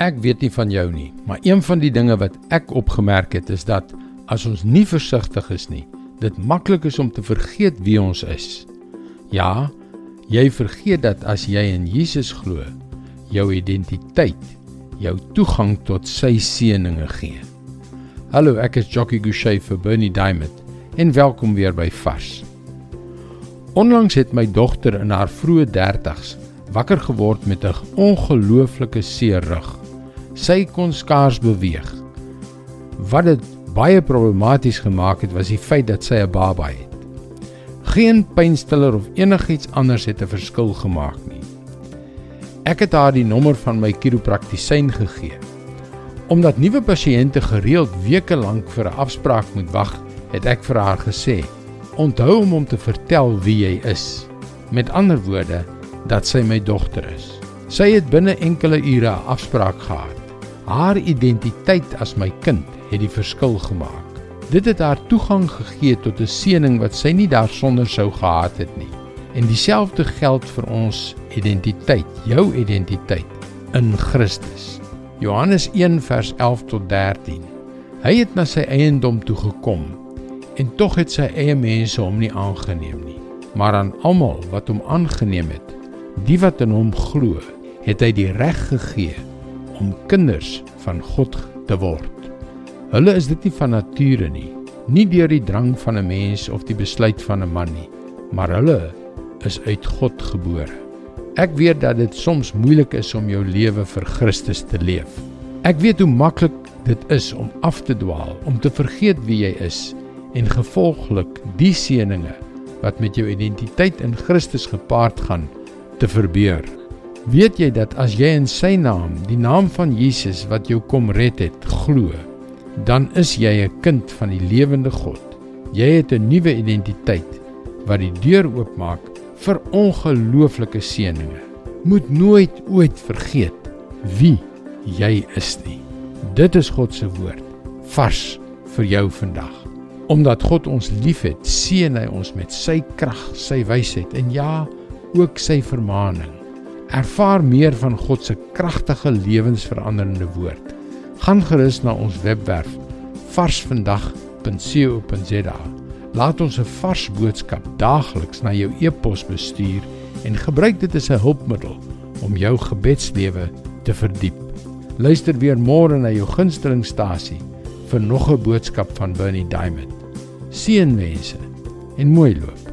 Ek weet nie van jou nie, maar een van die dinge wat ek opgemerk het is dat as ons nie versigtig is nie, dit maklik is om te vergeet wie ons is. Ja, jy vergeet dat as jy in Jesus glo, jou identiteit jou toegang tot sy seëninge gee. Hallo, ek is Jockey Gouchee vir Bernie Diamond en welkom weer by Vars. Onlangs het my dogter in haar vroeë 30's wakker geword met 'n ongelooflike seer rug sy kon skaars beweeg. Wat dit baie problematies gemaak het, was die feit dat sy 'n baba het. Geen pynstiller of enigiets anders het 'n verskil gemaak nie. Ek het haar die nommer van my chiropraktisyn gegee. Omdat nuwe pasiënte gereeld weke lank vir 'n afspraak moet wag, het ek vir haar gesê: "Onthou om hom te vertel wie jy is." Met ander woorde, dat sy my dogter is. Sy het binne enkele ure 'n afspraak gehad. Haar identiteit as my kind het die verskil gemaak. Dit het haar toegang gegee tot 'n seëning wat sy nie daarsonder sou gehad het nie. En dieselfde geld vir ons identiteit, jou identiteit in Christus. Johannes 1 vers 11 tot 13. Hy het na sy eiendom toe gekom en tog het sy eie mense hom nie aangeneem nie. Maar aan almal wat hom aangeneem het, die wat in hom glo, het hy die reg gegee om kinders van God te word. Hulle is dit nie van nature nie, nie deur die drang van 'n mens of die besluit van 'n man nie, maar hulle is uit God gebore. Ek weet dat dit soms moeilik is om jou lewe vir Christus te leef. Ek weet hoe maklik dit is om af te dwaal, om te vergeet wie jy is en gevolglik die seëninge wat met jou identiteit in Christus gepaard gaan te verbeur. Weet jy dat as jy in sy naam, die naam van Jesus wat jou kom red het, glo, dan is jy 'n kind van die lewende God. Jy het 'n nuwe identiteit wat die deur oopmaak vir ongelooflike seënings. Moet nooit ooit vergeet wie jy is nie. Dit is God se woord vars vir jou vandag. Omdat God ons liefhet, seën hy ons met sy krag, sy wysheid en ja, ook sy vermaaning. Ervaar meer van God se kragtige lewensveranderende woord. Gaan gerus na ons webwerf varsvandag.co.za. Laat ons 'n vars boodskap daagliks na jou e-pos bestuur en gebruik dit as 'n hulpmiddel om jou gebedslewe te verdiep. Luister weer môre na jou gunstelingstasie vir nog 'n boodskap van Bernie Diamond. Seënwense en mooi loop.